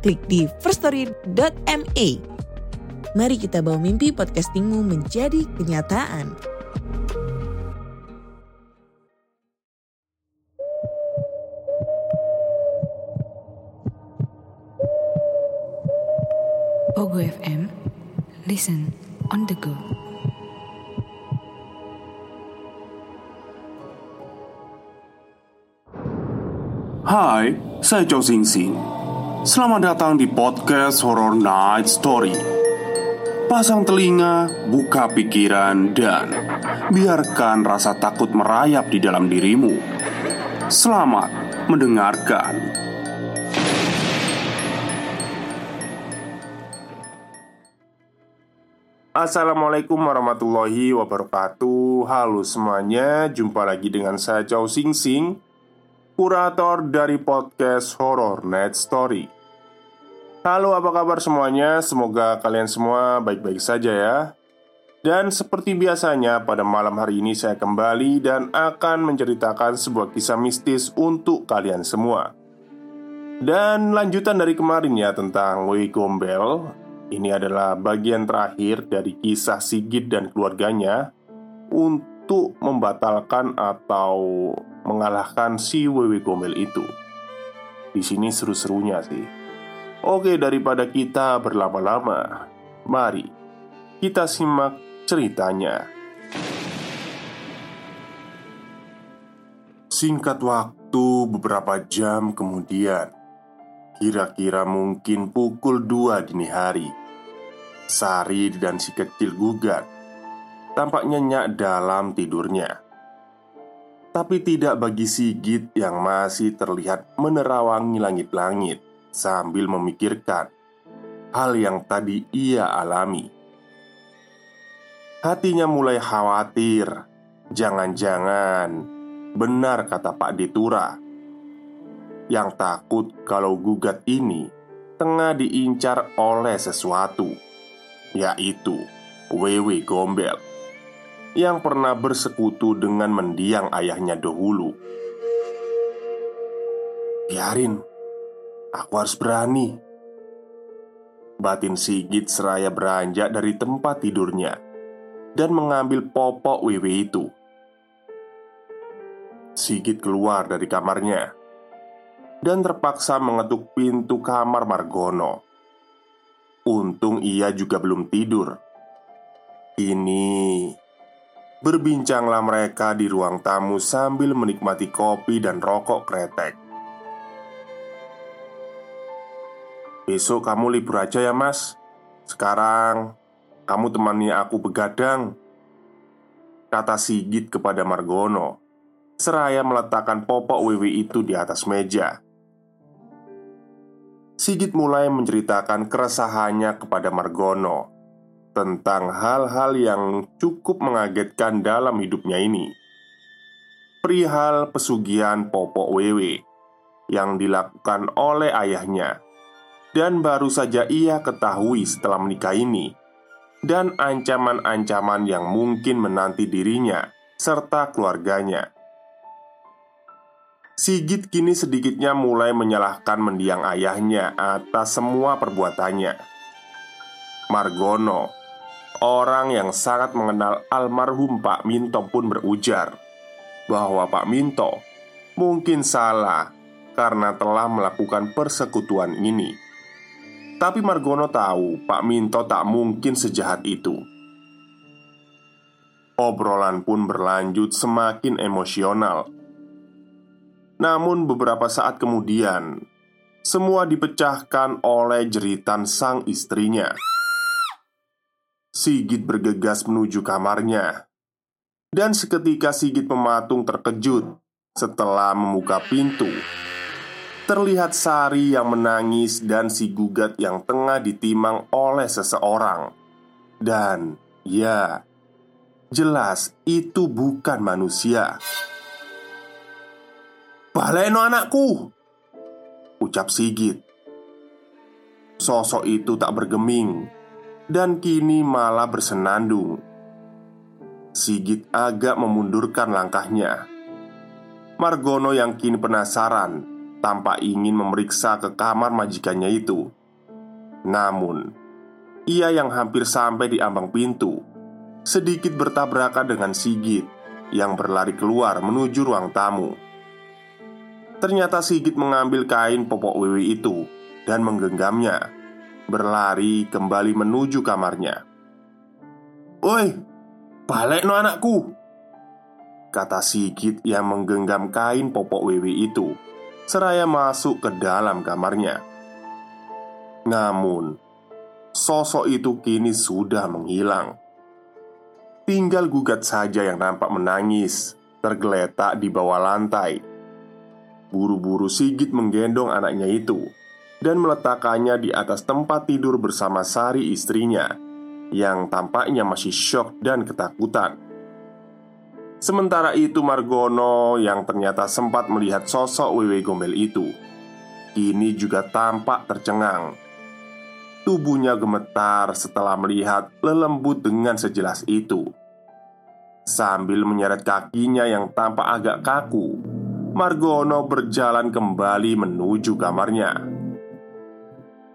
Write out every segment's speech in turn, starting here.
klik di firststory.me. Mari kita bawa mimpi podcastingmu menjadi kenyataan. Pogo FM, listen on the go. Hai, saya Chow Sing Sing. Selamat datang di podcast Horror Night Story. Pasang telinga, buka pikiran, dan biarkan rasa takut merayap di dalam dirimu. Selamat mendengarkan. Assalamualaikum warahmatullahi wabarakatuh Halo semuanya Jumpa lagi dengan saya Chow Sing Sing Kurator dari podcast Horror Net Story. Halo apa kabar semuanya? Semoga kalian semua baik-baik saja ya. Dan seperti biasanya pada malam hari ini saya kembali Dan akan menceritakan sebuah kisah mistis untuk kalian semua. Dan lanjutan dari kemarin ya tentang Wei Gombel ini adalah bagian terakhir dari kisah Sigit dan keluarganya untuk membatalkan atau mengalahkan si Wewe Gombel itu. Di sini seru-serunya sih. Oke, daripada kita berlama-lama, mari kita simak ceritanya. Singkat waktu beberapa jam kemudian Kira-kira mungkin pukul 2 dini hari Sari dan si kecil gugat Tampaknya nyak dalam tidurnya Tapi tidak bagi Sigit yang masih terlihat menerawangi langit-langit Sambil memikirkan Hal yang tadi ia alami. Hatinya mulai khawatir. Jangan-jangan Benar kata Pak Detura yang takut kalau gugat ini tengah diincar oleh sesuatu, yaitu Wewe Gombel yang pernah bersekutu dengan mendiang ayahnya dahulu. Biarin, aku harus berani. Batin Sigit seraya beranjak dari tempat tidurnya dan mengambil popok Wewe itu. Sigit keluar dari kamarnya dan terpaksa mengetuk pintu kamar Margono. Untung ia juga belum tidur. Ini berbincanglah mereka di ruang tamu sambil menikmati kopi dan rokok kretek. Besok kamu libur aja ya, Mas. Sekarang kamu temani aku begadang. Kata Sigit kepada Margono Seraya meletakkan popok Wiwi itu di atas meja Sigit mulai menceritakan keresahannya kepada Margono tentang hal-hal yang cukup mengagetkan dalam hidupnya ini. Perihal pesugihan Popok Wewe yang dilakukan oleh ayahnya dan baru saja ia ketahui setelah menikah ini, dan ancaman-ancaman yang mungkin menanti dirinya serta keluarganya. Sigit kini sedikitnya mulai menyalahkan mendiang ayahnya atas semua perbuatannya. Margono, orang yang sangat mengenal almarhum Pak Minto pun berujar bahwa Pak Minto mungkin salah karena telah melakukan persekutuan ini. Tapi Margono tahu Pak Minto tak mungkin sejahat itu. Obrolan pun berlanjut semakin emosional namun, beberapa saat kemudian, semua dipecahkan oleh jeritan sang istrinya. Sigit bergegas menuju kamarnya, dan seketika Sigit pematung terkejut setelah membuka pintu. terlihat Sari yang menangis dan si gugat yang tengah ditimang oleh seseorang. Dan ya, jelas itu bukan manusia. "Baleno anakku!" ucap Sigit. Sosok itu tak bergeming dan kini malah bersenandung. Sigit agak memundurkan langkahnya. Margono yang kini penasaran tanpa ingin memeriksa ke kamar majikannya itu. Namun, ia yang hampir sampai di ambang pintu sedikit bertabrakan dengan Sigit yang berlari keluar menuju ruang tamu. Ternyata Sigit mengambil kain popok Wiwi itu dan menggenggamnya, berlari kembali menuju kamarnya. "Oi, balik no anakku!" kata Sigit yang menggenggam kain popok Wiwi itu seraya masuk ke dalam kamarnya. Namun, sosok itu kini sudah menghilang. Tinggal gugat saja yang nampak menangis, tergeletak di bawah lantai. Buru-buru Sigit menggendong anaknya itu dan meletakkannya di atas tempat tidur bersama Sari istrinya yang tampaknya masih syok dan ketakutan. Sementara itu Margono yang ternyata sempat melihat sosok Wewe Gombel itu Kini juga tampak tercengang. Tubuhnya gemetar setelah melihat lelembut dengan sejelas itu. Sambil menyeret kakinya yang tampak agak kaku Margono berjalan kembali menuju kamarnya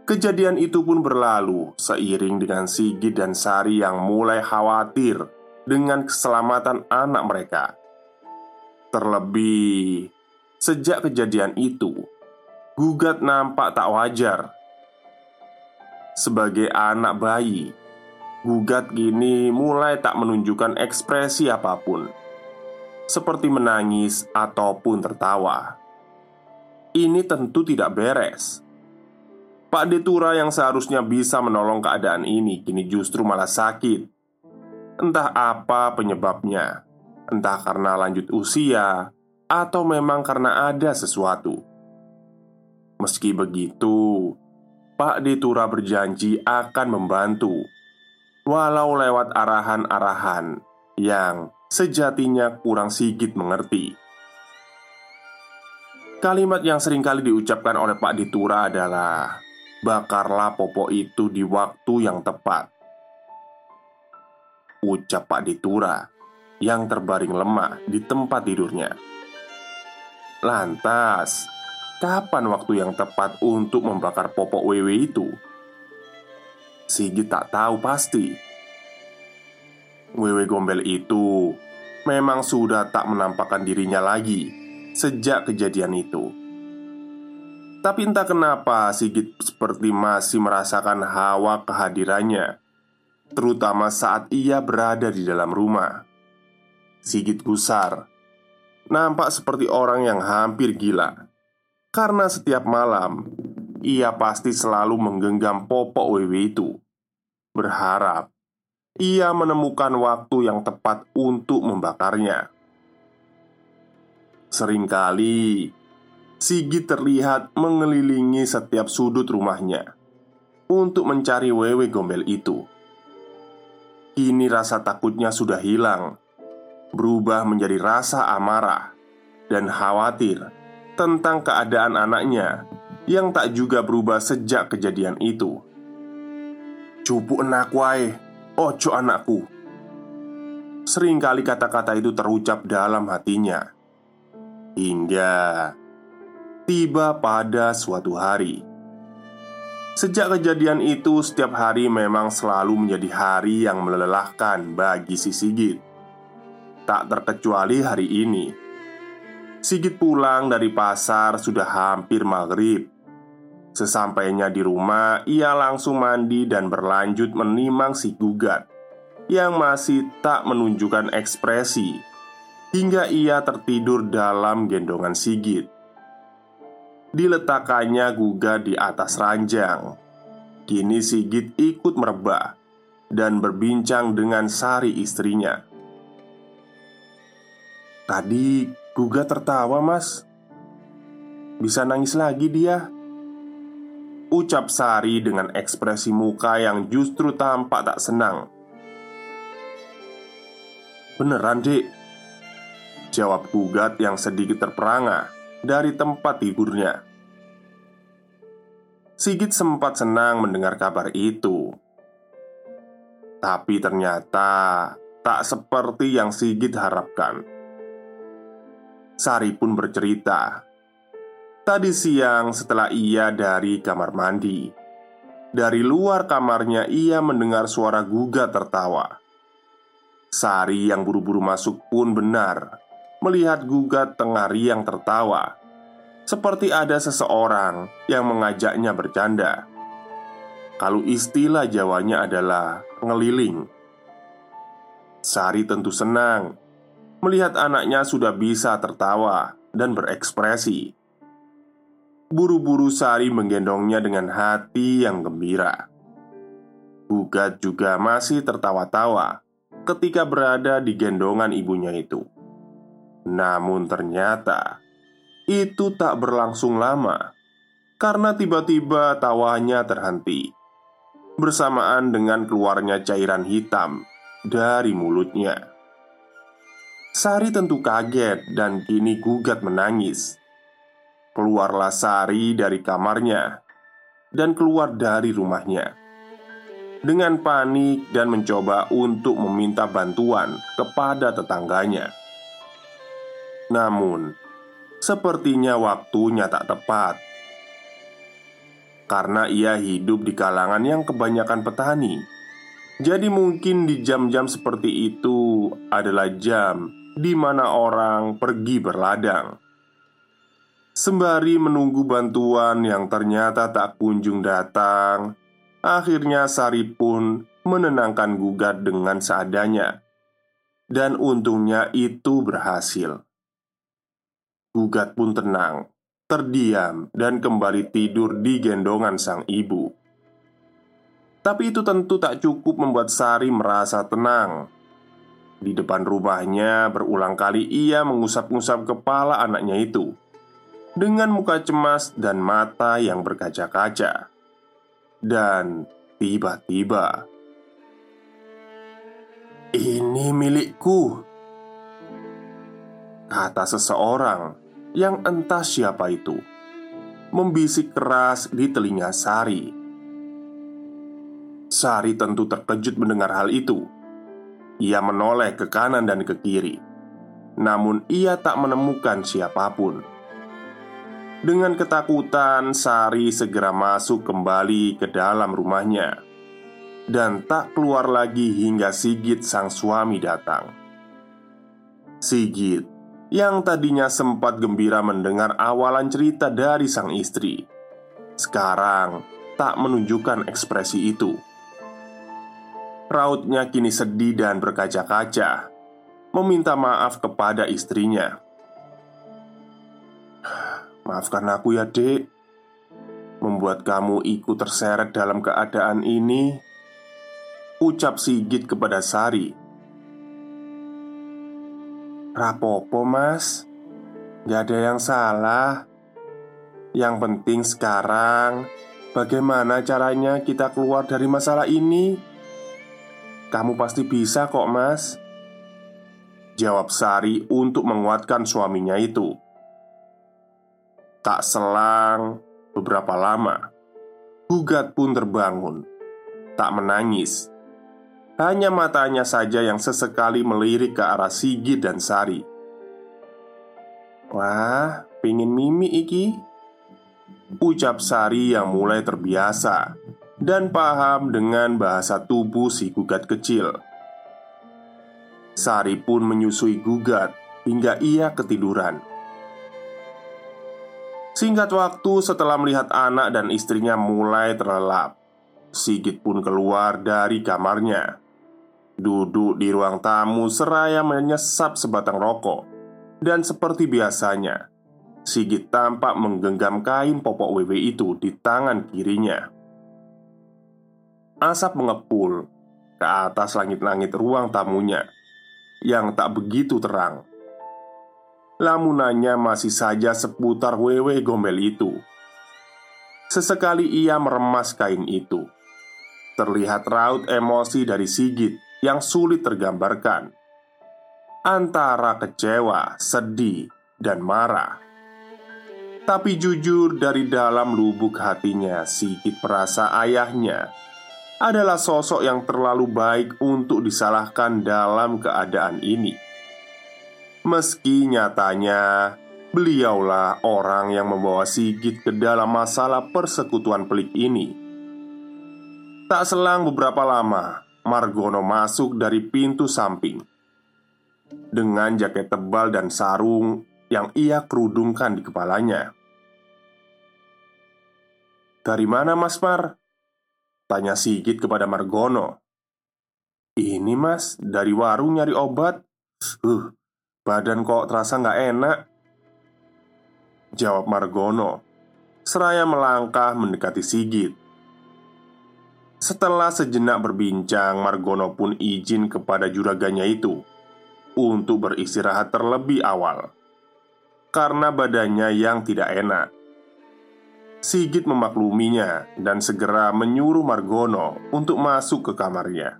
Kejadian itu pun berlalu seiring dengan Sigit dan Sari yang mulai khawatir dengan keselamatan anak mereka. Terlebih, sejak kejadian itu, Gugat nampak tak wajar. Sebagai anak bayi, Gugat kini mulai tak menunjukkan ekspresi apa pun, seperti menangis ataupun tertawa. Ini tentu tidak beres. Pak Detura yang seharusnya bisa menolong keadaan ini kini justru malah sakit Entah apa penyebabnya, entah karena lanjut usia atau memang karena ada sesuatu. Meski begitu, Pak Detura berjanji akan membantu, walau lewat arahan-arahan yang sejatinya kurang sigit mengerti. Kalimat yang sering kali diucapkan oleh Pak Ditura adalah Bakarlah popok itu di waktu yang tepat Ucap Pak Ditura Yang terbaring lemah di tempat tidurnya Lantas Kapan waktu yang tepat untuk membakar popok WW itu? Sigit tak tahu pasti Wewe Gombel itu memang sudah tak menampakkan dirinya lagi sejak kejadian itu. Tapi entah kenapa Sigit seperti masih merasakan hawa kehadirannya terutama saat ia berada di dalam rumah. Sigit gusar, nampak seperti orang yang hampir gila karena setiap malam ia pasti selalu menggenggam popok Wewe itu, berharap ia menemukan waktu yang tepat untuk membakarnya. Seringkali Sigit terlihat mengelilingi setiap sudut rumahnya untuk mencari wewe gombel itu. Kini rasa takutnya sudah hilang Berubah menjadi rasa amarah Dan khawatir Tentang keadaan anaknya Yang tak juga berubah sejak kejadian itu. Cupu enak wae Ojo anakku. Seringkali kata-kata itu terucap dalam hatinya. Hingga Tiba pada suatu hari Sejak kejadian itu, setiap hari memang selalu menjadi hari yang melelahkan bagi si Sigit. Tak terkecuali hari ini. Sigit pulang dari pasar sudah hampir maghrib. Sesampainya di rumah, ia langsung mandi dan berlanjut menimang si gugat yang masih tak menunjukkan ekspresi hingga ia tertidur dalam gendongan Sigit diletakkannya Guga di atas ranjang. Kini Sigit ikut merebah dan berbincang dengan Sari istrinya. Tadi Guga tertawa, Mas. Bisa nangis lagi dia Ucap Sari dengan ekspresi muka yang justru tampak tak senang Beneran dek Jawab Gugat yang sedikit terperangah dari tempat tidurnya. Sigit sempat senang mendengar kabar itu. Tapi ternyata tak seperti yang Sigit harapkan. Sari pun bercerita. Tadi siang setelah ia dari kamar mandi Dari luar kamarnya ia mendengar suara gugat tertawa. Sari yang buru-buru masuk pun benar Melihat gugat tengah riang tertawa Seperti ada seseorang yang mengajaknya bercanda Kalau istilah Jawanya adalah ngeliling Sari tentu senang melihat anaknya sudah bisa tertawa dan berekspresi. Buru-buru Sari menggendongnya dengan hati yang gembira. Gugat juga masih tertawa-tawa ketika berada di gendongan ibunya itu. Namun ternyata itu tak berlangsung lama karena tiba-tiba tawanya terhenti bersamaan dengan keluarnya cairan hitam dari mulutnya. Sari tentu kaget dan kini gugat menangis. Keluarlah Sari dari kamarnya dan keluar dari rumahnya dengan panik dan mencoba untuk meminta bantuan kepada tetangganya. Namun, sepertinya waktunya tak tepat karena ia hidup di kalangan yang kebanyakan petani. Jadi, mungkin di jam-jam seperti itu adalah jam di mana orang pergi berladang. Sembari menunggu bantuan yang ternyata tak kunjung datang, akhirnya Sari pun menenangkan gugat dengan seadanya, dan untungnya itu berhasil. Gugat pun tenang, terdiam, dan kembali tidur di gendongan sang ibu. Tapi itu tentu tak cukup membuat Sari merasa tenang di depan rumahnya, berulang kali ia mengusap-ngusap kepala anaknya itu dengan muka cemas dan mata yang berkaca-kaca. Dan tiba-tiba, "Ini milikku," kata seseorang yang entah siapa itu, membisik keras di telinga Sari. Sari tentu terkejut mendengar hal itu ia menoleh ke kanan dan ke kiri, namun ia tak menemukan siapa pun. Dengan ketakutan, Sari segera masuk kembali ke dalam rumahnya dan tak keluar lagi hingga Sigit, sang suami, datang. Sigit yang tadinya sempat gembira mendengar awalan cerita dari sang istri, sekarang tak menunjukkan ekspresi itu. Rautnya kini sedih dan berkaca-kaca Meminta maaf kepada istrinya. Maafkan aku ya dek Membuat kamu ikut terseret dalam keadaan ini Ucap Sigit kepada Sari Rapopo mas. Gak ada yang salah. Yang penting sekarang Bagaimana caranya kita keluar dari masalah ini? Kamu pasti bisa kok mas. Jawab Sari untuk menguatkan suaminya itu. Tak selang beberapa lama Gugat pun terbangun. Tak menangis Hanya matanya saja yang sesekali melirik ke arah Sigit dan Sari Wah, pingin mimi iki Ucap Sari yang mulai terbiasa dan paham dengan bahasa tubuh si gugat kecil. Sari pun menyusui gugat hingga ia ketiduran. Singkat waktu setelah melihat anak dan istrinya mulai terlelap, Sigit pun keluar dari kamarnya. Duduk di ruang tamu seraya menyesap sebatang rokok. Dan seperti biasanya Sigit tampak menggenggam kain popok WW itu di tangan kirinya. Asap mengepul ke atas langit-langit ruang tamunya yang tak begitu terang. Lamunannya masih saja seputar wewe gombel itu. Sesekali ia meremas kain itu. Terlihat raut emosi dari Sigit yang sulit tergambarkan Antara kecewa, sedih, dan marah Tapi jujur dari dalam lubuk hatinya Sigit merasa ayahnya adalah sosok yang terlalu baik untuk disalahkan dalam keadaan ini. Meski nyatanya beliaulah orang yang membawa Sigit ke dalam masalah persekutuan pelik ini. Tak selang beberapa lama, Margono masuk dari pintu samping. Dengan jaket tebal dan sarung yang ia kerudungkan di kepalanya. "Dari mana, Mas Mar?" Tanya Sigit kepada Margono. Ini mas, dari warung nyari obat. Uh, badan kok terasa nggak enak? Jawab Margono Seraya melangkah mendekati Sigit Setelah sejenak berbincang Margono pun izin kepada juraganya itu Untuk beristirahat terlebih awal Karena badannya yang tidak enak Sigit memakluminya dan segera menyuruh Margono untuk masuk ke kamarnya.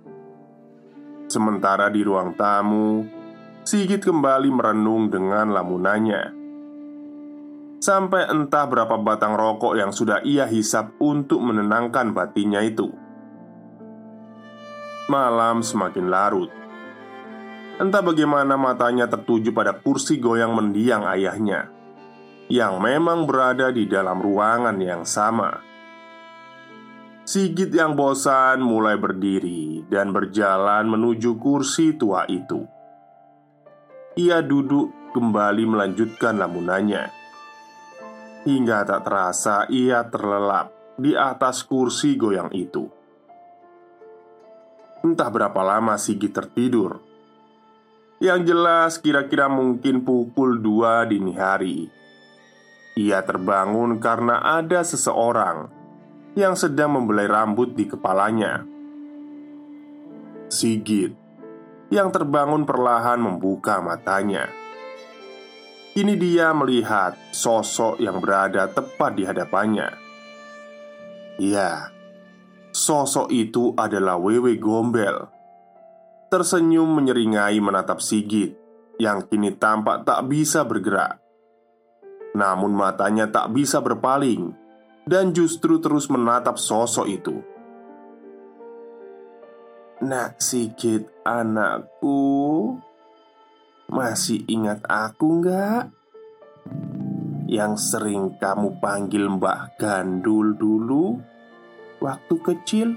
Sementara di ruang tamu, Sigit kembali merenung dengan lamunannya. Sampai entah berapa batang rokok yang sudah ia hisap untuk menenangkan batinnya itu. Malam semakin larut. Entah bagaimana matanya tertuju pada kursi goyang mendiang ayahnya yang memang berada di dalam ruangan yang sama. Sigit yang bosan mulai berdiri dan berjalan menuju kursi tua itu. Ia duduk kembali melanjutkan lamunannya. Hingga tak terasa ia terlelap di atas kursi goyang itu. Entah berapa lama Sigit tertidur. Yang jelas kira-kira mungkin pukul 2 dini hari ia terbangun karena ada seseorang yang sedang membelai rambut di kepalanya. Sigit yang terbangun perlahan membuka matanya. Kini dia melihat sosok yang berada tepat di hadapannya. Ya, sosok itu adalah Wewe Gombel. Tersenyum menyeringai menatap Sigit yang kini tampak tak bisa bergerak. Namun matanya tak bisa berpaling Dan justru terus menatap sosok itu Nak Sigit anakku Masih ingat aku nggak? Yang sering kamu panggil Mbak Gandul dulu Waktu kecil.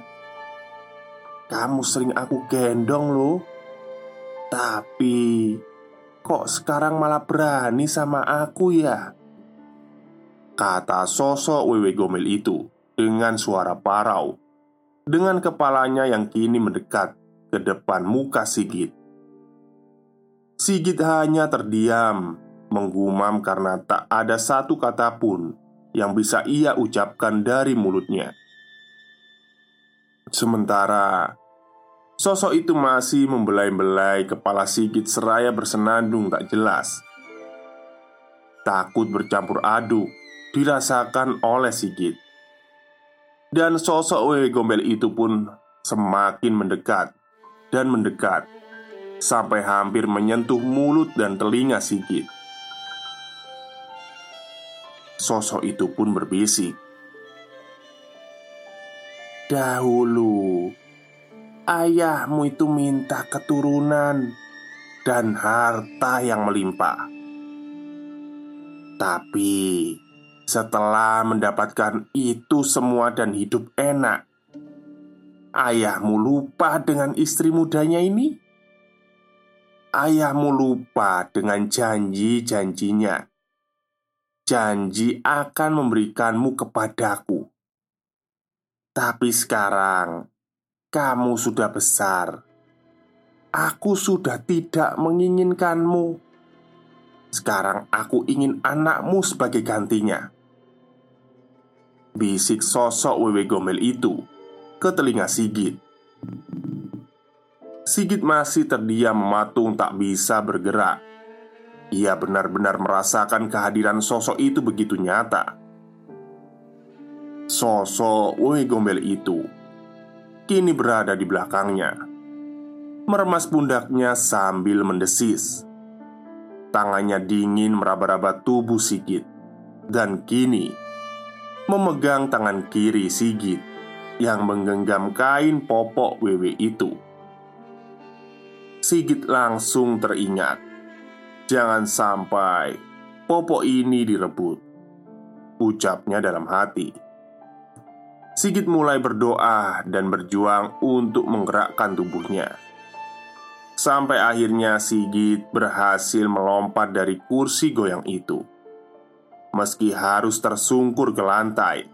Kamu sering aku gendong loh. Tapi Kok sekarang malah berani sama aku ya? Kata sosok Wewe Gomel itu dengan suara parau Dengan kepalanya yang kini mendekat ke depan muka Sigit. Sigit hanya terdiam Menggumam karena tak ada satu kata pun Yang bisa ia ucapkan dari mulutnya Sementara Sosok itu masih membelai-belai kepala Sigit seraya bersenandung tak jelas Takut bercampur aduk dirasakan oleh Sigit. Dan sosok Wewe Gombel itu pun semakin mendekat dan mendekat sampai hampir menyentuh mulut dan telinga Sigit. Sosok itu pun berbisik, "Dahulu ayahmu itu minta keturunan dan harta yang melimpah, tapi..." Setelah mendapatkan itu semua dan hidup enak, ayahmu lupa dengan istri mudanya ini. Ayahmu lupa dengan janji-janjinya. Janji akan memberikanmu kepadaku, tapi sekarang kamu sudah besar. Aku sudah tidak menginginkanmu. Sekarang aku ingin anakmu sebagai gantinya. Bisik sosok Wewe Gombel itu ke telinga Sigit Sigit masih terdiam mematung tak bisa bergerak Ia benar-benar merasakan kehadiran sosok itu begitu nyata. Sosok Woi Gombel itu kini berada di belakangnya, meremas pundaknya sambil mendesis. Tangannya dingin meraba-raba tubuh Sigit, dan kini memegang tangan kiri Sigit yang menggenggam kain popok Wewe itu. Sigit langsung teringat, jangan sampai popok ini direbut. Ucapnya dalam hati. Sigit mulai berdoa dan berjuang untuk menggerakkan tubuhnya. Sampai akhirnya Sigit berhasil melompat dari kursi goyang itu. Meski harus tersungkur ke lantai,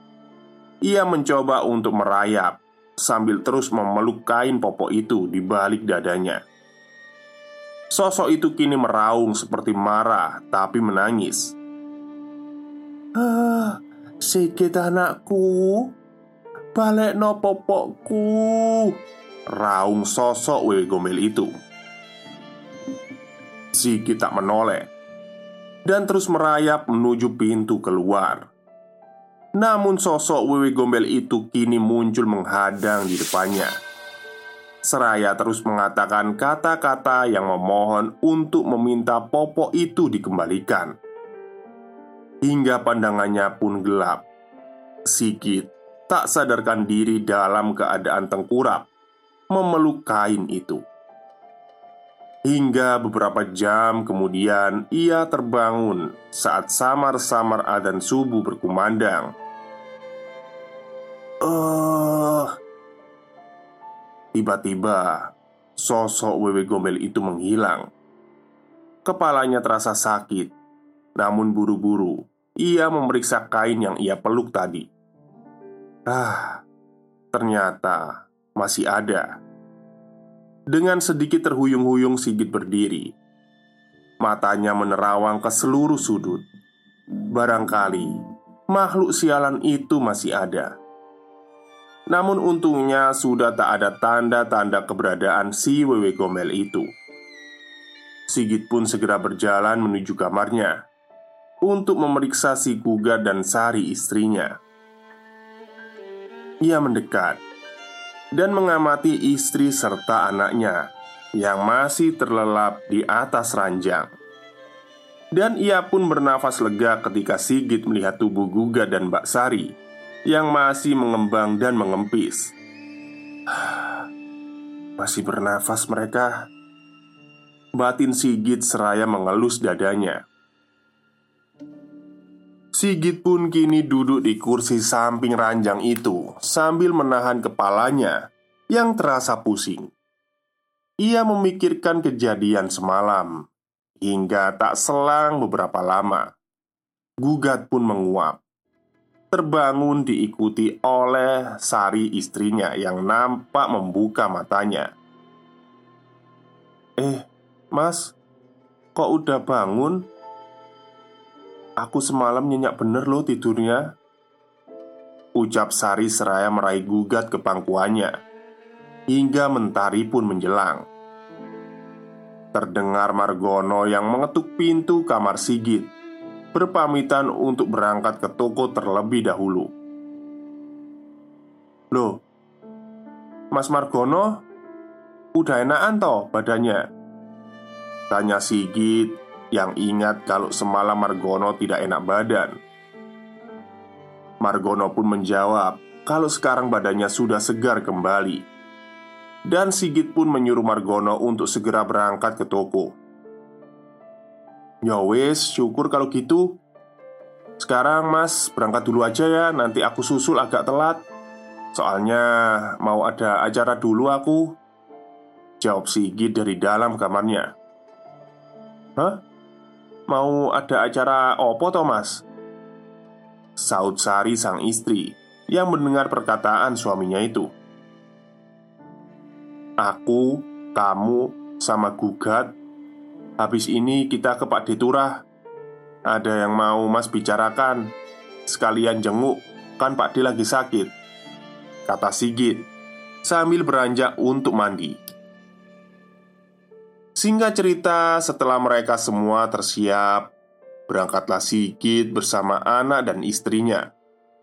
ia mencoba untuk merayap sambil terus memeluk kain popok itu di balik dadanya. Sosok itu kini meraung seperti marah tapi menangis. Ah, Sigit anakku, balik no popokku. Raung sosok Wewe Gombel itu. Sigit tak menoleh Dan terus merayap menuju pintu keluar. Namun sosok Wewe Gombel itu kini muncul menghadang di depannya. Seraya terus mengatakan kata-kata yang memohon untuk meminta popok itu dikembalikan. Hingga pandangannya pun gelap. Sigit tak sadarkan diri dalam keadaan tengkurap, memeluk kain itu. Hingga beberapa jam kemudian ia terbangun saat samar-samar adzan subuh berkumandang. Eh, tiba-tiba sosok Wewe Gombel itu menghilang. Kepalanya terasa sakit, namun buru-buru ia memeriksa kain yang ia peluk tadi. Ah, ternyata masih ada. Dengan sedikit terhuyung-huyung Sigit berdiri. Matanya menerawang ke seluruh sudut. Barangkali makhluk sialan itu masih ada. Namun untungnya sudah tak ada tanda-tanda keberadaan si Wewe Gombel itu. Sigit pun segera berjalan menuju kamarnya untuk memeriksa si Guga dan Sari istrinya. Ia mendekat dan mengamati istri serta anaknya yang masih terlelap di atas ranjang. Dan ia pun bernafas lega ketika Sigit melihat tubuh Guga dan Mbak Sari yang masih mengembang dan mengempis. Masih bernafas mereka. Batin Sigit seraya mengelus dadanya. Sigit pun kini duduk di kursi samping ranjang itu sambil menahan kepalanya yang terasa pusing. Ia memikirkan kejadian semalam hingga tak selang beberapa lama. Gugat pun menguap. Terbangun diikuti oleh Sari istrinya yang nampak membuka matanya. "Eh, Mas, kok udah bangun?" Aku semalam nyenyak bener loh tidurnya. Ucap Sari seraya meraih gugat ke pangkuannya Hingga mentari pun menjelang. Terdengar Margono yang mengetuk pintu kamar Sigit Berpamitan untuk berangkat ke toko terlebih dahulu. Loh Mas Margono? Udah enakan toh badannya? Tanya Sigit yang ingat kalau semalam Margono tidak enak badan. Margono pun menjawab kalau sekarang badannya sudah segar kembali. Dan Sigit pun menyuruh Margono untuk segera berangkat ke toko. Ya wes, syukur kalau gitu. Sekarang mas berangkat dulu aja ya, nanti aku susul agak telat. Soalnya mau ada acara dulu aku. Jawab Sigit dari dalam kamarnya. Hah? Mau ada acara opo Thomas? Saud Sari sang istri yang mendengar perkataan suaminya itu. Aku, kamu, sama Gugat Habis ini kita ke Pak Deturah. Ada yang mau mas bicarakan? Sekalian jenguk Kan Pak D lagi sakit. Kata Sigit Sambil beranjak untuk mandi Singkat cerita, setelah mereka semua tersiap, berangkatlah Sigit bersama anak dan istrinya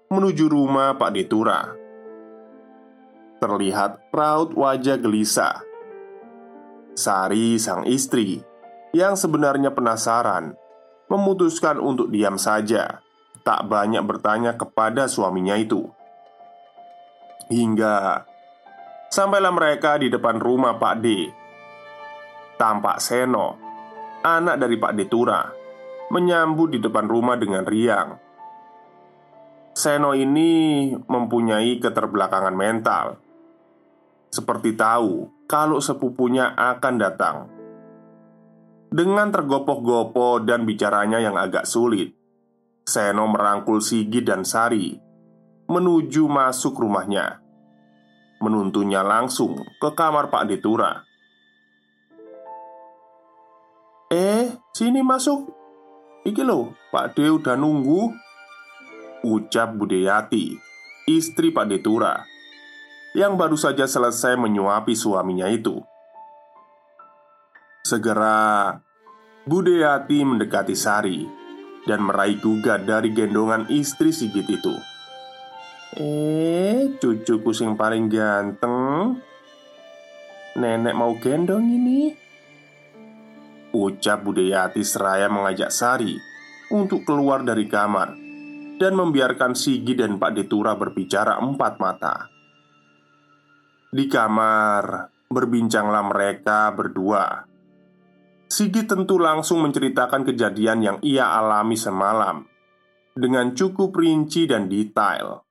menuju rumah Pak Detura. Terlihat raut wajah gelisah. Sari, sang istri, yang sebenarnya penasaran, memutuskan untuk diam saja, tak banyak bertanya kepada suaminya itu. Hingga sampailah mereka di depan rumah Pak D Tampak Seno, anak dari Pak Detura, menyambut di depan rumah dengan riang. Seno ini mempunyai keterbelakangan mental, seperti tahu kalau sepupunya akan datang. Dengan tergopoh-gopoh dan bicaranya yang agak sulit, Seno merangkul Sigi dan Sari menuju masuk rumahnya, menuntunnya langsung ke kamar Pak Detura. Eh, sini masuk. Iki lo, Pak De udah nunggu. Ucap Budeyati Istri Pak Detura Yang baru saja selesai menyuapi suaminya itu. Segera Budeyati mendekati Sari Dan meraih gugat dari gendongan istri Sigit itu. Eh, cucuku sing paling ganteng. Nenek mau gendong ini Ucap Budayati seraya mengajak Sari untuk keluar dari kamar dan membiarkan Sigi dan Pak Detura berbicara empat mata. Di kamar, berbincanglah mereka berdua. Sigi tentu langsung menceritakan kejadian yang ia alami semalam dengan cukup rinci dan detail.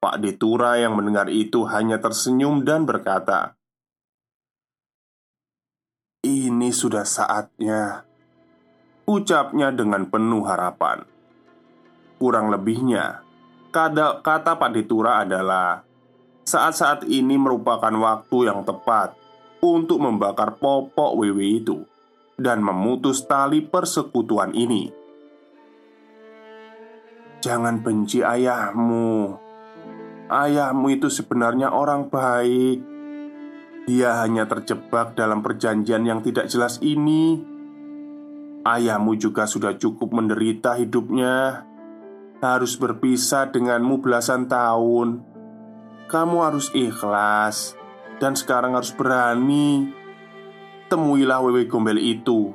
Pak Detura yang mendengar itu hanya tersenyum dan berkata, ini sudah saatnya. Ucapnya dengan penuh harapan. Kurang lebihnya Kata, kata Pak Ditura adalah Saat-saat ini merupakan waktu yang tepat Untuk membakar popok WW itu Dan memutus tali persekutuan ini. Jangan benci ayahmu. Ayahmu itu sebenarnya orang baik dia hanya terjebak dalam perjanjian yang tidak jelas ini. Ayahmu juga sudah cukup menderita hidupnya, harus berpisah denganmu belasan tahun. Kamu harus ikhlas dan sekarang harus berani. Temuilah Wewe Gombel itu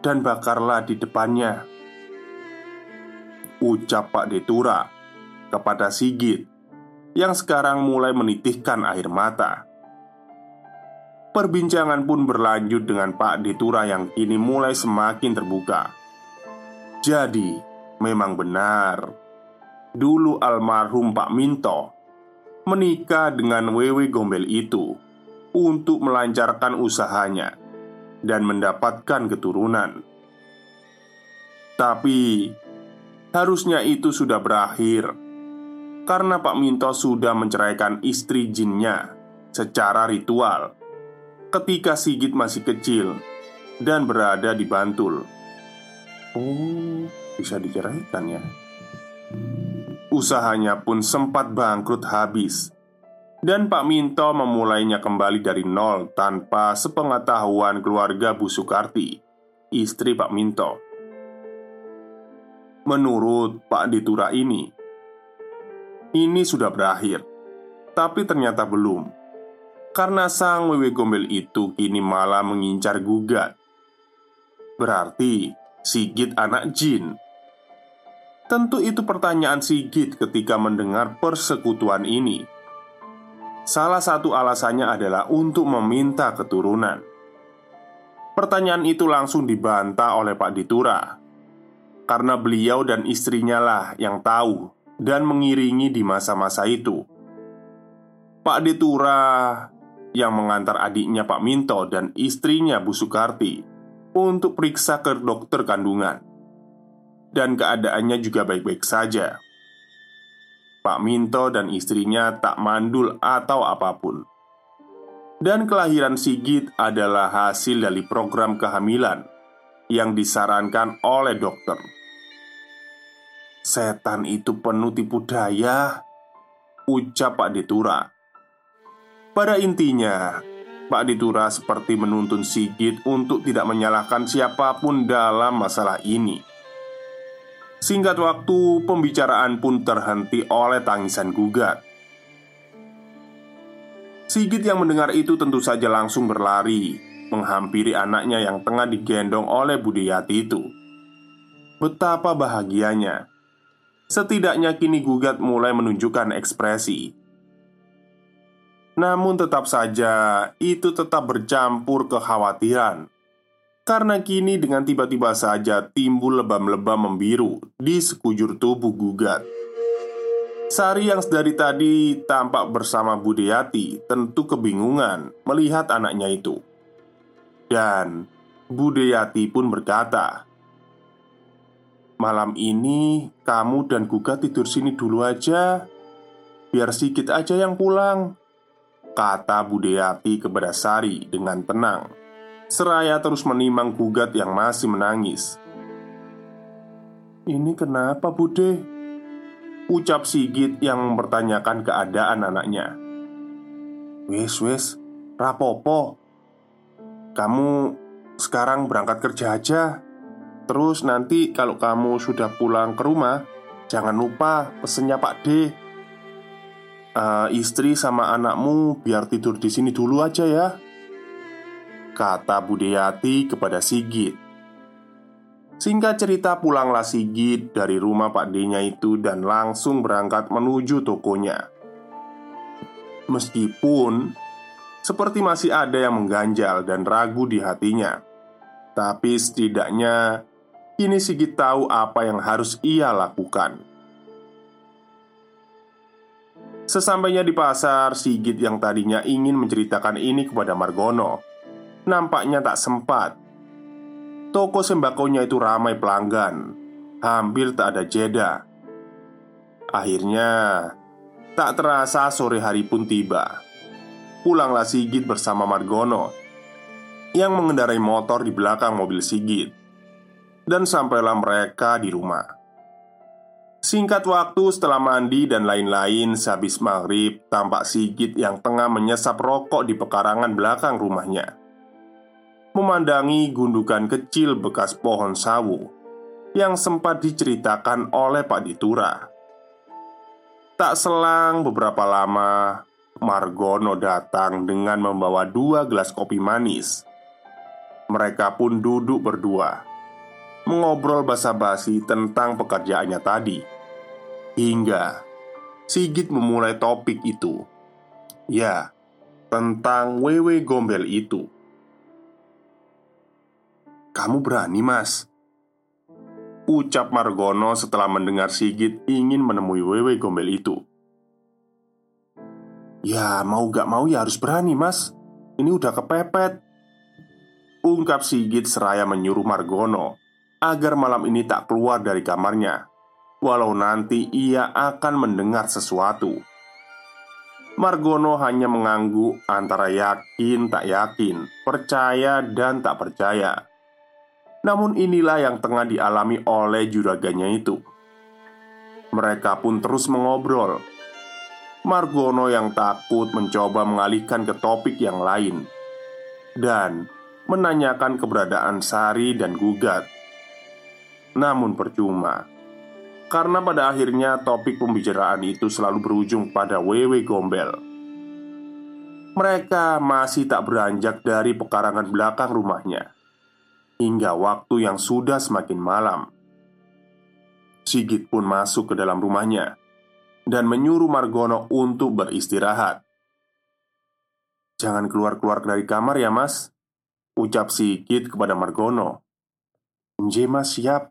dan bakarlah di depannya. Ucap Pak Detura kepada Sigit yang sekarang mulai menitihkan air mata. Perbincangan pun berlanjut dengan Pak Detura yang kini mulai semakin terbuka. Jadi, memang benar. Dulu almarhum Pak Minto menikah dengan Wewe Gombel itu untuk melancarkan usahanya dan mendapatkan keturunan. Tapi harusnya itu sudah berakhir karena Pak Minto sudah menceraikan istri jinnya secara ritual ketika Sigit masih kecil dan berada di Bantul. Oh, bisa diceraikan ya. Usahanya pun sempat bangkrut habis dan Pak Minto memulainya kembali dari nol tanpa sepengetahuan keluarga Bu Sukarti, istri Pak Minto. Menurut Pak Ditura ini, ini sudah berakhir, tapi ternyata belum karena sang wewe gombel itu kini malah mengincar gugat. Berarti Sigit anak jin. Tentu itu pertanyaan Sigit ketika mendengar persekutuan ini. Salah satu alasannya adalah untuk meminta keturunan. Pertanyaan itu langsung dibantah oleh Pak Ditura karena beliau dan istrinya lah yang tahu dan mengiringi di masa-masa itu. Pak Ditura yang mengantar adiknya Pak Minto dan istrinya Bu Sukarti untuk periksa ke dokter kandungan. Dan keadaannya juga baik-baik saja. Pak Minto dan istrinya tak mandul atau apa pun. Dan kelahiran Sigit adalah hasil dari program kehamilan yang disarankan oleh dokter. Setan itu penuh tipu daya, ucap Pak Detura pada intinya, Pak Ditura seperti menuntun Sigit untuk tidak menyalahkan siapa pun dalam masalah ini. Singkat waktu, pembicaraan pun terhenti oleh tangisan gugat. Sigit yang mendengar itu tentu saja langsung berlari, menghampiri anaknya yang tengah digendong oleh Budiyati itu. Betapa bahagianya. Setidaknya kini gugat mulai menunjukkan ekspresi namun tetap saja itu tetap bercampur kekhawatiran. Karena kini dengan tiba-tiba saja timbul lebam-lebam membiru di sekujur tubuh gugat. Sari yang sedari tadi tampak bersama Budeyati tentu kebingungan melihat anaknya itu. Dan Budeyati pun berkata Malam ini kamu dan Gugat tidur sini dulu aja Biar sedikit aja yang pulang Kata Budeyati kepada Sari dengan tenang. Seraya terus menimang gugat yang masih menangis. Ini kenapa Bude? Ucap Sigit yang mempertanyakan keadaan anaknya. Wes wes, rapopo Kamu sekarang berangkat kerja aja. Terus nanti kalau kamu sudah pulang ke rumah Jangan lupa pesennya Pak D uh, istri sama anakmu biar tidur di sini dulu aja ya," kata Budeyati kepada Sigit. Singkat cerita, pulanglah Sigit dari rumah Pak D-nya itu dan langsung berangkat menuju tokonya. Meskipun seperti masih ada yang mengganjal dan ragu di hatinya, tapi setidaknya kini Sigit tahu apa yang harus ia lakukan. Sesampainya di pasar, Sigit yang tadinya ingin menceritakan ini kepada Margono Nampaknya tak sempat. Toko sembakonya itu ramai pelanggan. Hampir tak ada jeda. Akhirnya Tak terasa sore hari pun tiba. Pulanglah Sigit bersama Margono Yang mengendarai motor di belakang mobil Sigit. Dan sampailah mereka di rumah Singkat waktu setelah mandi dan lain-lain Sehabis maghrib Tampak Sigit yang tengah menyesap rokok di pekarangan belakang rumahnya. Memandangi gundukan kecil bekas pohon sawu Yang sempat diceritakan oleh Pak Ditura. Tak selang beberapa lama Margono datang dengan membawa dua gelas kopi manis. Mereka pun duduk berdua mengobrol basa-basi tentang pekerjaannya tadi, hingga Sigit memulai topik itu. Ya, tentang Wewe Gombel itu. "Kamu berani, Mas?" Ucap Margono setelah mendengar Sigit ingin menemui Wewe Gombel itu. "Ya, mau gak mau ya harus berani, Mas. Ini udah kepepet." Ungkap Sigit seraya menyuruh Margono agar malam ini tak keluar dari kamarnya, walau nanti ia akan mendengar sesuatu. Margono hanya mengangguk antara yakin tak yakin, percaya dan tak percaya. Namun inilah yang tengah dialami oleh juraganya itu. Mereka pun terus mengobrol. Margono yang takut mencoba mengalihkan ke topik yang lain dan menanyakan keberadaan Sari dan Gugat namun percuma. Karena pada akhirnya topik pembicaraan itu selalu berujung pada Wewe Gombel. Mereka masih tak beranjak dari pekarangan belakang rumahnya Hingga waktu yang sudah semakin malam. Sigit pun masuk ke dalam rumahnya Dan menyuruh Margono untuk beristirahat. Jangan keluar-keluar dari kamar ya mas Ucap Sigit kepada Margono. Nje mas siap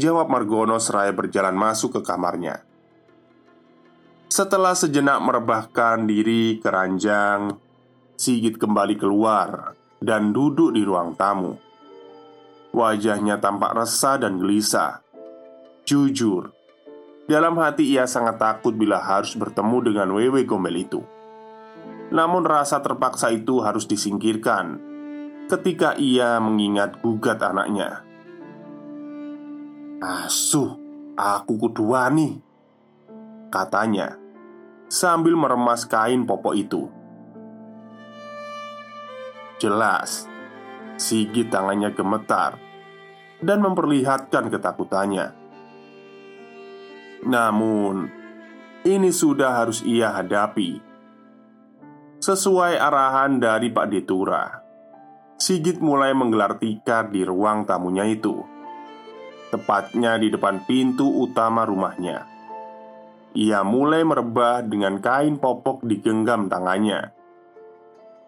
Jawab Margono seraya berjalan masuk ke kamarnya. Setelah sejenak merebahkan diri ke ranjang Sigit kembali keluar dan duduk di ruang tamu. Wajahnya tampak resah dan gelisah. Jujur Dalam hati ia sangat takut bila harus bertemu dengan Wewe Gombel itu. Namun rasa terpaksa itu harus disingkirkan Ketika ia mengingat gugat anaknya Asuh, aku kudu wani Katanya Sambil meremas kain popok itu Jelas, Sigit tangannya gemetar dan memperlihatkan ketakutannya. Namun, ini sudah harus ia hadapi. Sesuai arahan dari Pak Detura, Sigit mulai menggelar tikar di ruang tamunya itu, tepatnya di depan pintu utama rumahnya. Ia mulai merebah dengan kain popok digenggam tangannya.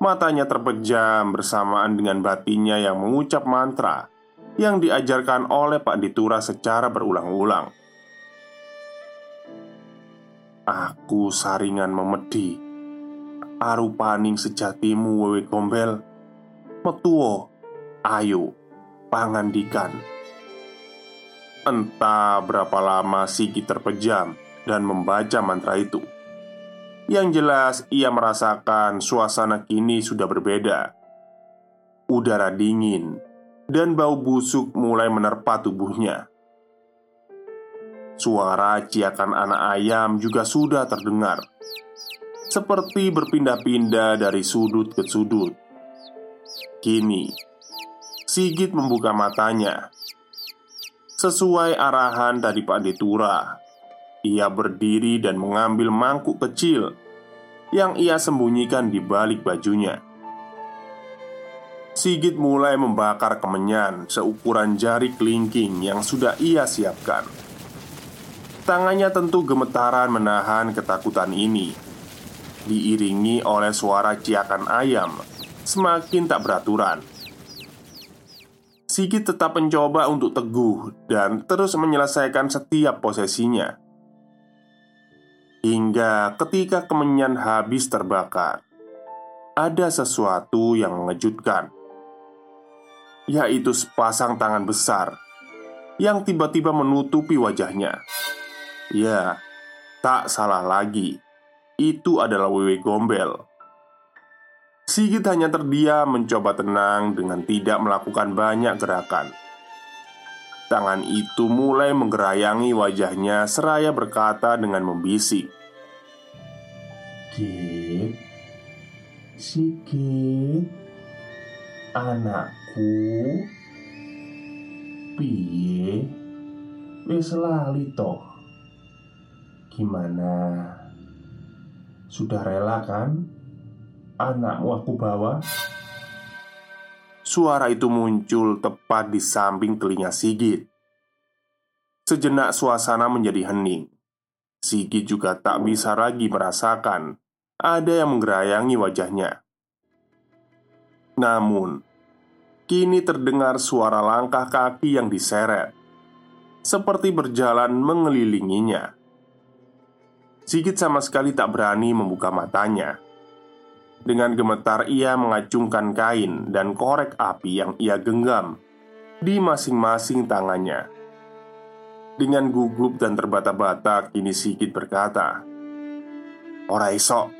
Matanya terpejam bersamaan dengan batinnya yang mengucap mantra yang diajarkan oleh Pak Ditura secara berulang-ulang. Aku saringan memedi Arupaning sejatimu wewe gombel Metuo Ayo Pangandikan Entah berapa lama Sigi terpejam dan membaca mantra itu. Yang jelas, ia merasakan suasana kini sudah berbeda. Udara dingin dan bau busuk mulai menerpa tubuhnya. Suara ciakan anak ayam juga sudah terdengar, seperti berpindah-pindah dari sudut ke sudut. Kini, Sigit membuka matanya sesuai arahan dari Pak Detura ia berdiri dan mengambil mangkuk kecil yang ia sembunyikan di balik bajunya. Sigit mulai membakar kemenyan seukuran jari kelingking yang sudah ia siapkan. Tangannya tentu gemetaran menahan ketakutan ini, diiringi oleh suara ciakan ayam semakin tak beraturan. Sigit tetap mencoba untuk teguh dan terus menyelesaikan setiap posesinya. Hingga ketika kemenyan habis terbakar Ada sesuatu yang mengejutkan Yaitu sepasang tangan besar Yang tiba-tiba menutupi wajahnya. Ya, tak salah lagi. Itu adalah Wewe Gombel Sigit hanya terdiam mencoba tenang dengan tidak melakukan banyak gerakan. Tangan itu mulai menggerayangi wajahnya seraya berkata dengan membisik. Sikit Sikit Anakku Piye? Wis lali toh. Gimana? Sudah rela kan Anakmu aku bawa Suara itu muncul tepat di samping telinga Sigit. Sejenak suasana menjadi hening. Sigit juga tak bisa lagi merasakan ada yang menggerayangi wajahnya. Namun, kini terdengar suara langkah kaki yang diseret, seperti berjalan mengelilinginya. Sigit sama sekali tak berani membuka matanya dengan gemetar ia mengacungkan kain dan korek api yang ia genggam di masing-masing tangannya. Dengan gugup dan terbata-bata, kini Sigit berkata, "Ora iso,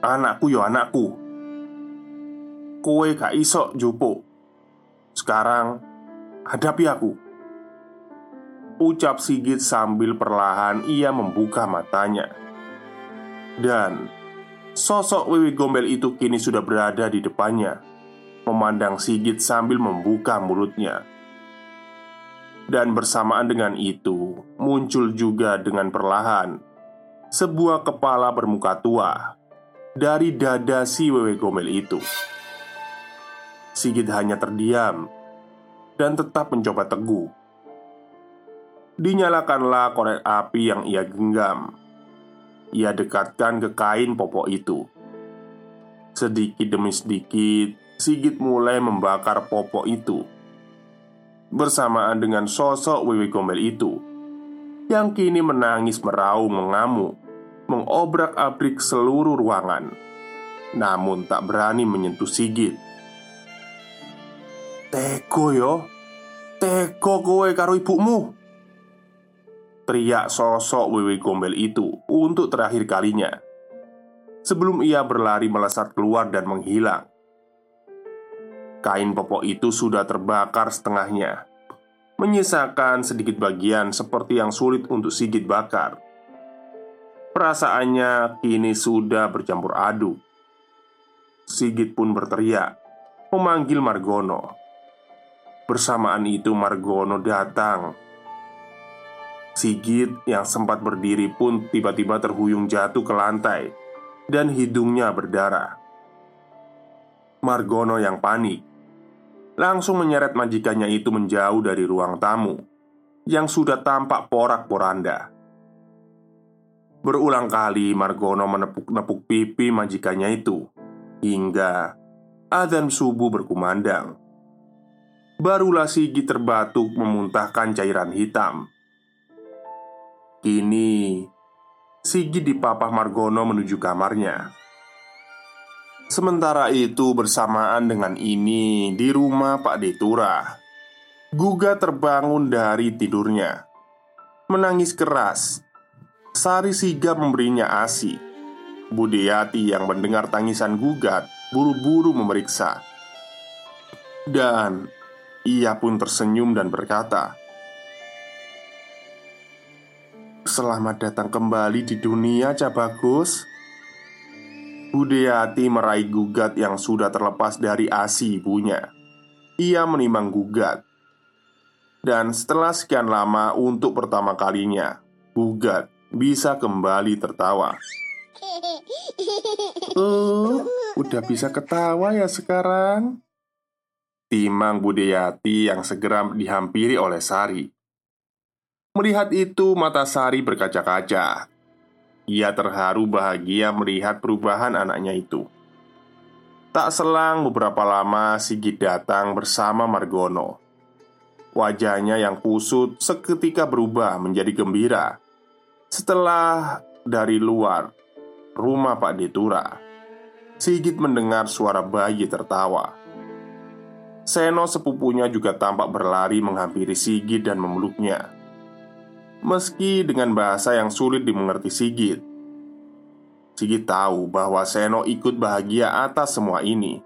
anakku yo anakku. Kowe gak iso jupo. Sekarang hadapi aku." Ucap Sigit sambil perlahan ia membuka matanya. Dan Sosok Wiwi Gombel itu kini sudah berada di depannya Memandang Sigit sambil membuka mulutnya. Dan bersamaan dengan itu Muncul juga dengan perlahan Sebuah kepala bermuka tua Dari dada si Wewe Gombel itu. Sigit hanya terdiam Dan tetap mencoba teguh. Dinyalakanlah korek api yang ia genggam ia dekatkan ke kain popok itu. Sedikit demi sedikit, Sigit mulai membakar popok itu bersamaan dengan sosok Wiwi Gombel itu yang kini menangis meraung mengamuk, mengobrak-abrik seluruh ruangan, namun tak berani menyentuh Sigit. Teko yo, teko kowe karo ibumu. Teriak sosok Wewe Gombel itu untuk terakhir kalinya Sebelum ia berlari melesat keluar dan menghilang Kain popok itu sudah terbakar setengahnya Menyisakan sedikit bagian seperti yang sulit untuk Sigit bakar Perasaannya kini sudah bercampur aduk Sigit pun berteriak memanggil Margono. Bersamaan itu Margono datang. Sigit yang sempat berdiri pun tiba-tiba terhuyung jatuh ke lantai dan hidungnya berdarah. Margono yang panik langsung menyeret majikannya itu menjauh dari ruang tamu yang sudah tampak porak-poranda. Berulang kali Margono menepuk-nepuk pipi majikannya itu hingga adzan subuh berkumandang. Barulah Sigi terbatuk memuntahkan cairan hitam. Kini, Sigi dipapah Margono menuju kamarnya. Sementara itu bersamaan dengan ini di rumah Pak Detura Guga terbangun dari tidurnya. Menangis keras Sari sigap memberinya ASI. Budeyati yang mendengar tangisan gugat Buru-buru memeriksa. Dan ia pun tersenyum dan berkata, "Selamat datang kembali di dunia, Cabagus." Budeyati meraih gugat yang sudah terlepas dari asi ibunya. Ia menimbang gugat, dan setelah sekian lama, untuk pertama kalinya, gugat bisa kembali tertawa. Oh, udah bisa ketawa ya sekarang? Timang Budeyati yang segera dihampiri oleh Sari. Melihat itu, mata Sari berkaca-kaca. Ia terharu bahagia melihat perubahan anaknya itu. Tak selang beberapa lama, Sigit datang bersama Margono. Wajahnya yang kusut seketika berubah menjadi gembira. Setelah dari luar rumah Pak Detura, Sigit mendengar suara bayi tertawa. Seno sepupunya juga tampak berlari menghampiri Sigit dan memeluknya. Meski dengan bahasa yang sulit dimengerti Sigit, Sigit tahu bahwa Seno ikut bahagia atas semua ini,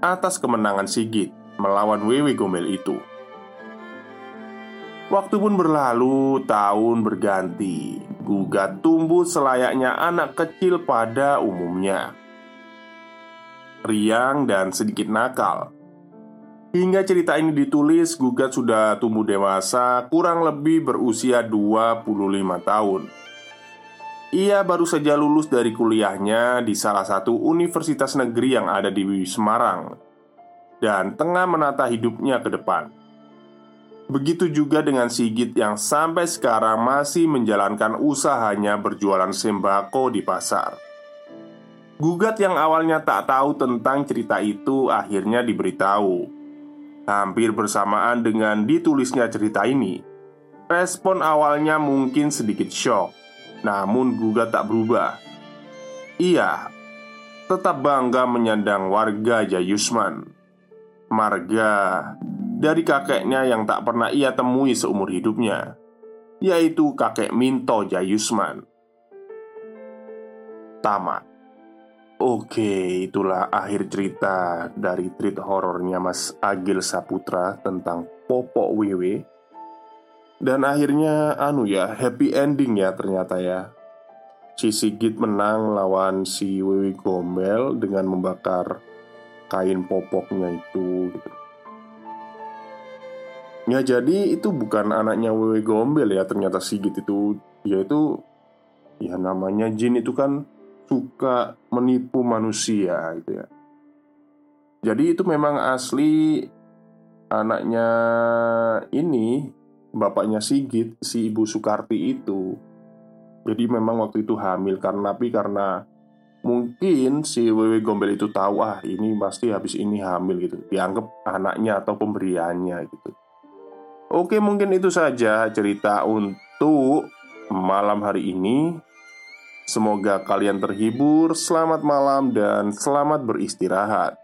atas kemenangan Sigit melawan Wewe Gombel itu. Waktu pun berlalu, tahun berganti. Gugat tumbuh selayaknya anak kecil pada umumnya. Riang dan sedikit nakal, Hingga cerita ini ditulis, Gugat sudah tumbuh dewasa, kurang lebih berusia 25 tahun. Ia baru saja lulus dari kuliahnya di salah satu universitas negeri yang ada di Semarang dan tengah menata hidupnya ke depan. Begitu juga dengan Sigit yang sampai sekarang masih menjalankan usahanya berjualan sembako di pasar. Gugat yang awalnya tak tahu tentang cerita itu akhirnya diberitahu Hampir bersamaan dengan ditulisnya cerita ini, respon awalnya mungkin sedikit shock, namun Guga tak berubah. Ia tetap bangga menyandang warga Jayusman, marga dari kakeknya yang tak pernah ia temui seumur hidupnya, yaitu kakek Minto Jayusman. Tamat. Oke, itulah akhir cerita dari treat horornya Mas Agil Saputra tentang Popok Wewe. Dan akhirnya anu ya, happy ending ya ternyata ya. Si Sigit menang lawan si Wewe Gombel dengan membakar kain popoknya itu gitu. Ya jadi itu bukan anaknya Wewe Gombel ya ternyata Sigit itu Dia itu Ya namanya jin itu kan suka menipu manusia gitu ya. Jadi itu memang asli anaknya ini bapaknya Sigit, si Ibu Soekarti itu. Jadi memang waktu itu hamil karena tapi karena mungkin si Wewe Gombel itu tahu ah ini pasti habis ini hamil gitu. Dianggap anaknya atau pemberiannya gitu. Oke, mungkin itu saja cerita untuk malam hari ini. Semoga kalian terhibur, selamat malam, dan selamat beristirahat.